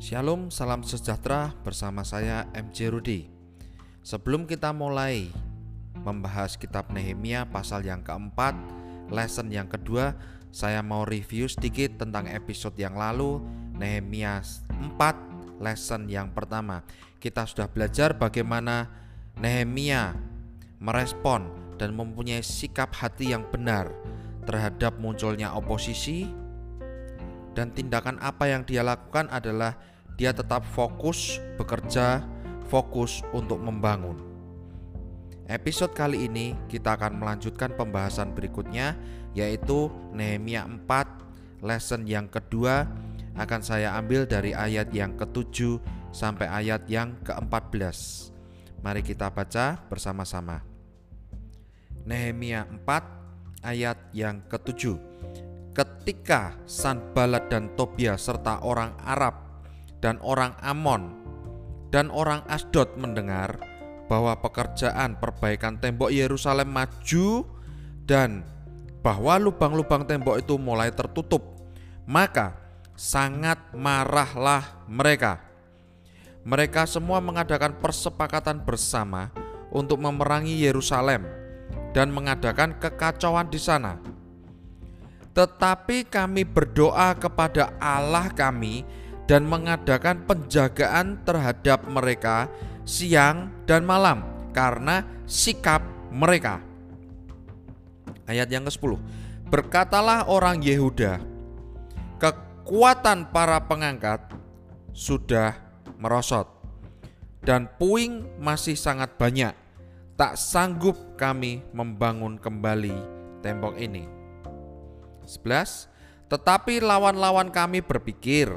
Shalom, salam sejahtera bersama saya MC Rudi. Sebelum kita mulai membahas kitab Nehemia pasal yang keempat, lesson yang kedua, saya mau review sedikit tentang episode yang lalu Nehemia 4 lesson yang pertama. Kita sudah belajar bagaimana Nehemia merespon dan mempunyai sikap hati yang benar terhadap munculnya oposisi dan tindakan apa yang dia lakukan adalah dia tetap fokus bekerja, fokus untuk membangun. Episode kali ini kita akan melanjutkan pembahasan berikutnya yaitu Nehemia 4 lesson yang kedua akan saya ambil dari ayat yang ketujuh sampai ayat yang ke-14. Mari kita baca bersama-sama. Nehemia 4 ayat yang ketujuh. Ketika Sanbalat dan Tobia serta orang Arab dan orang Amon dan orang Asdod mendengar bahwa pekerjaan perbaikan tembok Yerusalem maju dan bahwa lubang-lubang tembok itu mulai tertutup, maka sangat marahlah mereka. Mereka semua mengadakan persepakatan bersama untuk memerangi Yerusalem dan mengadakan kekacauan di sana. Tetapi kami berdoa kepada Allah kami dan mengadakan penjagaan terhadap mereka siang dan malam karena sikap mereka. Ayat yang ke-10. Berkatalah orang Yehuda, kekuatan para pengangkat sudah merosot dan puing masih sangat banyak. Tak sanggup kami membangun kembali tembok ini. 11. Tetapi lawan-lawan kami berpikir,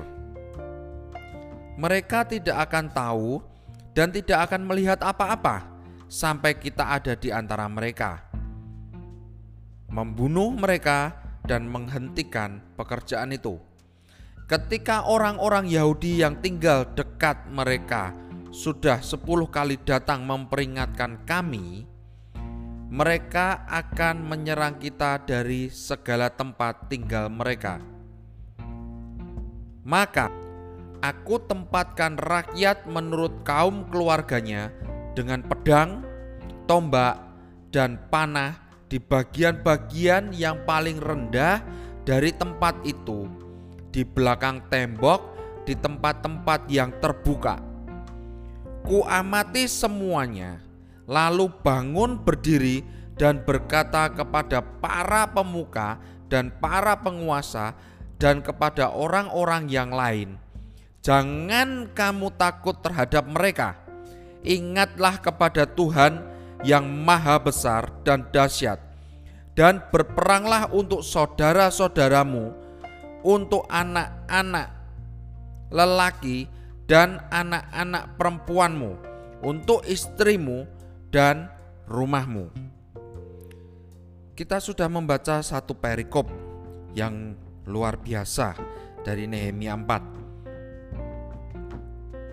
mereka tidak akan tahu dan tidak akan melihat apa-apa sampai kita ada di antara mereka. Membunuh mereka dan menghentikan pekerjaan itu. Ketika orang-orang Yahudi yang tinggal dekat mereka sudah sepuluh kali datang memperingatkan kami, mereka akan menyerang kita dari segala tempat tinggal mereka. Maka Aku tempatkan rakyat menurut kaum keluarganya dengan pedang, tombak, dan panah di bagian-bagian yang paling rendah dari tempat itu, di belakang tembok, di tempat-tempat yang terbuka. Kuamati semuanya, lalu bangun berdiri dan berkata kepada para pemuka dan para penguasa dan kepada orang-orang yang lain, Jangan kamu takut terhadap mereka. Ingatlah kepada Tuhan yang maha besar dan dahsyat. Dan berperanglah untuk saudara-saudaramu, untuk anak-anak lelaki dan anak-anak perempuanmu, untuk istrimu dan rumahmu. Kita sudah membaca satu perikop yang luar biasa dari Nehemia 4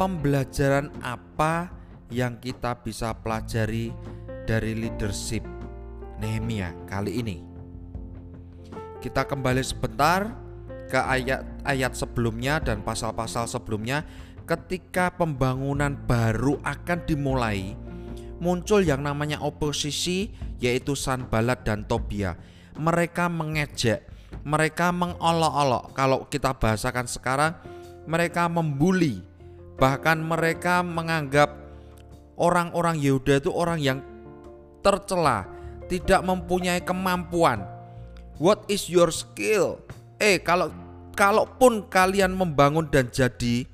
pembelajaran apa yang kita bisa pelajari dari leadership Nehemia kali ini? Kita kembali sebentar ke ayat-ayat sebelumnya dan pasal-pasal sebelumnya ketika pembangunan baru akan dimulai muncul yang namanya oposisi yaitu Sanbalat dan Tobia. Mereka mengejek, mereka mengolok-olok. Kalau kita bahasakan sekarang, mereka membuli Bahkan mereka menganggap orang-orang Yehuda itu orang yang tercela, tidak mempunyai kemampuan. What is your skill? Eh, kalau kalaupun kalian membangun dan jadi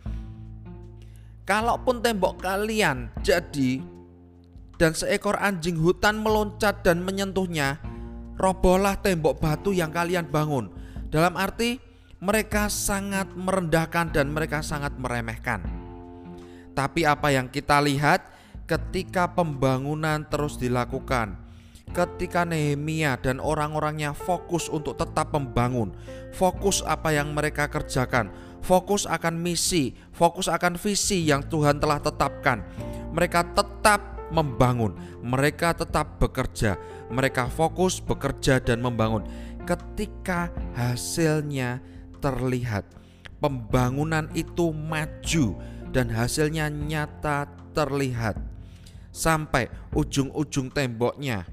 kalaupun tembok kalian jadi dan seekor anjing hutan meloncat dan menyentuhnya, robohlah tembok batu yang kalian bangun. Dalam arti mereka sangat merendahkan dan mereka sangat meremehkan. Tapi apa yang kita lihat ketika pembangunan terus dilakukan, ketika Nehemia dan orang-orangnya fokus untuk tetap membangun, fokus apa yang mereka kerjakan, fokus akan misi, fokus akan visi yang Tuhan telah tetapkan. Mereka tetap membangun, mereka tetap bekerja, mereka fokus bekerja dan membangun. Ketika hasilnya terlihat, pembangunan itu maju dan hasilnya nyata terlihat sampai ujung-ujung temboknya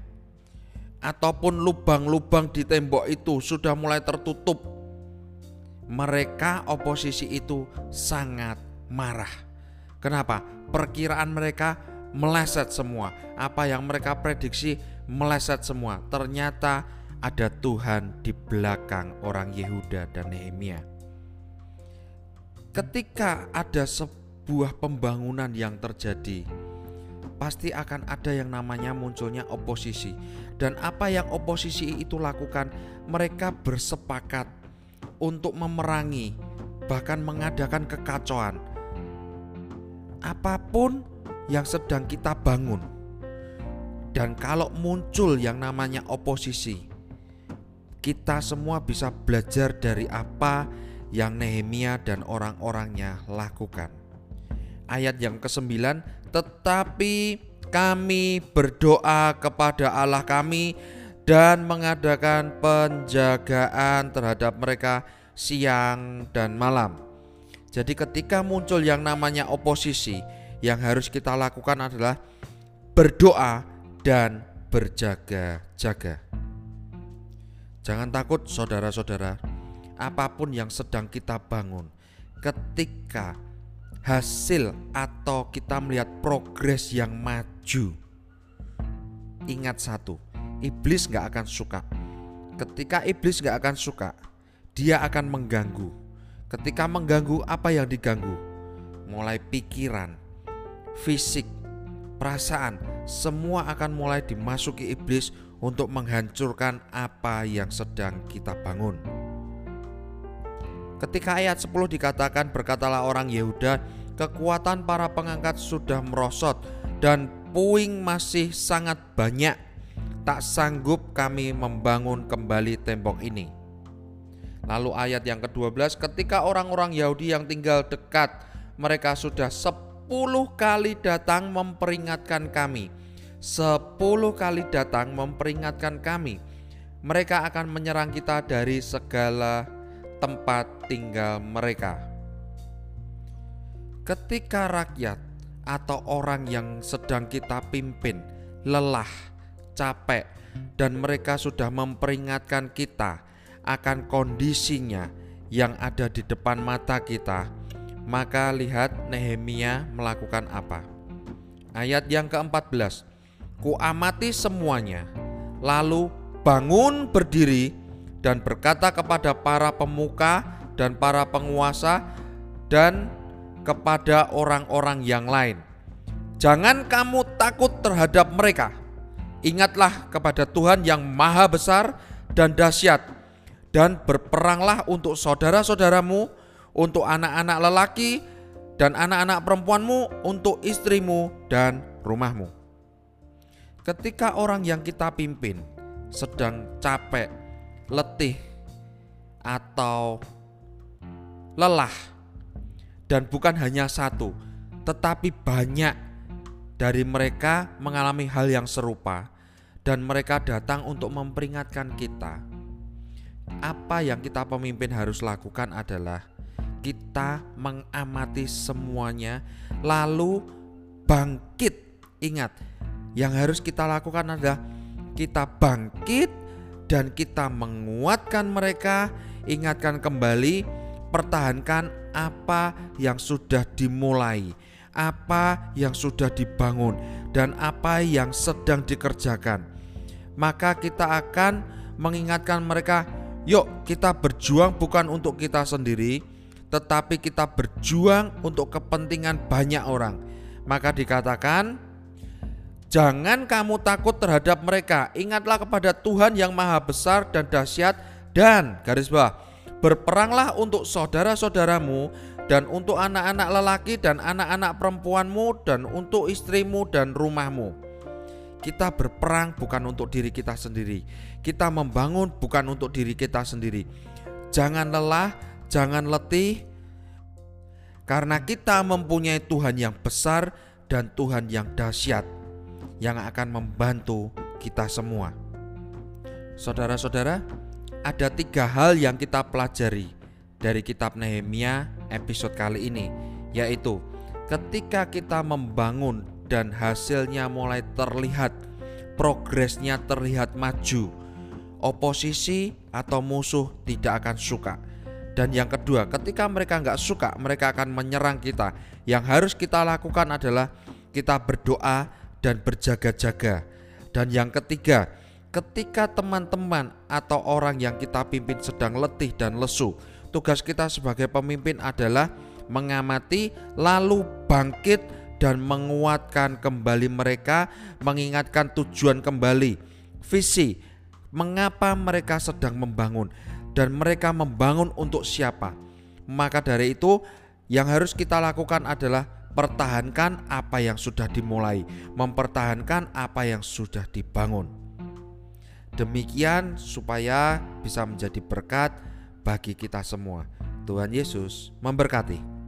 ataupun lubang-lubang di tembok itu sudah mulai tertutup mereka oposisi itu sangat marah. Kenapa? Perkiraan mereka meleset semua. Apa yang mereka prediksi meleset semua. Ternyata ada Tuhan di belakang orang Yehuda dan Nehemia. Ketika ada sebuah pembangunan yang terjadi, pasti akan ada yang namanya munculnya oposisi. Dan apa yang oposisi itu lakukan, mereka bersepakat untuk memerangi, bahkan mengadakan kekacauan. Apa pun yang sedang kita bangun, dan kalau muncul yang namanya oposisi, kita semua bisa belajar dari apa yang Nehemia dan orang-orangnya lakukan. Ayat yang ke-9, tetapi kami berdoa kepada Allah kami dan mengadakan penjagaan terhadap mereka siang dan malam. Jadi ketika muncul yang namanya oposisi, yang harus kita lakukan adalah berdoa dan berjaga-jaga. Jangan takut saudara-saudara, apa pun yang sedang kita bangun, ketika hasil atau kita melihat progres yang maju, ingat satu, iblis nggak akan suka. Ketika iblis nggak akan suka, dia akan mengganggu. Ketika mengganggu, apa yang diganggu? Mulai pikiran, fisik, perasaan, semua akan mulai dimasuki iblis untuk menghancurkan apa yang sedang kita bangun. Ketika ayat 10 dikatakan berkatalah orang Yehuda, kekuatan para pengangkat sudah merosot dan puing masih sangat banyak tak sanggup kami membangun kembali tembok ini. Lalu ayat yang ke-12 ketika orang-orang Yahudi yang tinggal dekat mereka sudah sepuluh kali datang memperingatkan kami. Sepuluh kali datang memperingatkan kami. Mereka akan menyerang kita dari segala tempat tinggal mereka. Ketika rakyat atau orang yang sedang kita pimpin lelah capek, dan mereka sudah memperingatkan kita akan kondisinya yang ada di depan mata kita. Maka lihat Nehemia melakukan apa. Ayat yang ke-14. Kuamati semuanya, lalu bangun berdiri dan berkata kepada para pemuka dan para penguasa dan kepada orang-orang yang lain. Jangan kamu takut terhadap mereka Ingatlah kepada Tuhan yang maha besar dan dahsyat dan berperanglah untuk saudara-saudaramu, untuk anak-anak lelaki dan anak-anak perempuanmu, untuk istrimu dan rumahmu. Ketika orang yang kita pimpin sedang capek, letih, atau lelah, dan bukan hanya satu, tetapi banyak dari mereka mengalami hal yang serupa dan mereka datang untuk memperingatkan kita. Apa yang kita pemimpin harus lakukan adalah kita mengamati semuanya lalu bangkit. Ingat, yang harus kita lakukan adalah kita bangkit dan kita menguatkan mereka, ingatkan kembali, pertahankan apa yang sudah dimulai, apa yang sudah dibangun, dan apa yang sedang dikerjakan maka kita akan mengingatkan mereka, "Yuk, kita berjuang bukan untuk kita sendiri, tetapi kita berjuang untuk kepentingan banyak orang." Maka dikatakan, "Jangan kamu takut terhadap mereka. Ingatlah kepada Tuhan yang Maha Besar dan dahsyat, dan garis bawah, berperanglah untuk saudara-saudaramu." dan untuk anak-anak lelaki dan anak-anak perempuanmu dan untuk istrimu dan rumahmu. Kita berperang bukan untuk diri kita sendiri. Kita membangun bukan untuk diri kita sendiri. Jangan lelah, jangan letih, karena kita mempunyai Tuhan yang besar dan Tuhan yang dahsyat yang akan membantu kita semua. Saudara-saudara, ada tiga hal yang kita pelajari dari kitab Nehemia episode kali ini, yaitu ketika kita membangun dan hasilnya mulai terlihat, progresnya terlihat maju, oposisi atau musuh tidak akan suka. Dan yang kedua, ketika mereka nggak suka, mereka akan menyerang kita. Yang harus kita lakukan adalah kita berdoa dan berjaga-jaga. Dan yang ketiga, ketika teman-teman atau orang yang kita pimpin sedang letih dan lesu, tugas kita sebagai pemimpin adalah mengamati, lalu bangkit dan menguatkan kembali mereka, mengingatkan tujuan kembali, visi, mengapa mereka sedang membangun dan mereka membangun untuk siapa. Maka dari itu, yang harus kita lakukan adalah pertahankan apa yang sudah dimulai, mempertahankan apa yang sudah dibangun. Demikian supaya bisa menjadi berkat bagi kita semua. Tuhan Yesus memberkati.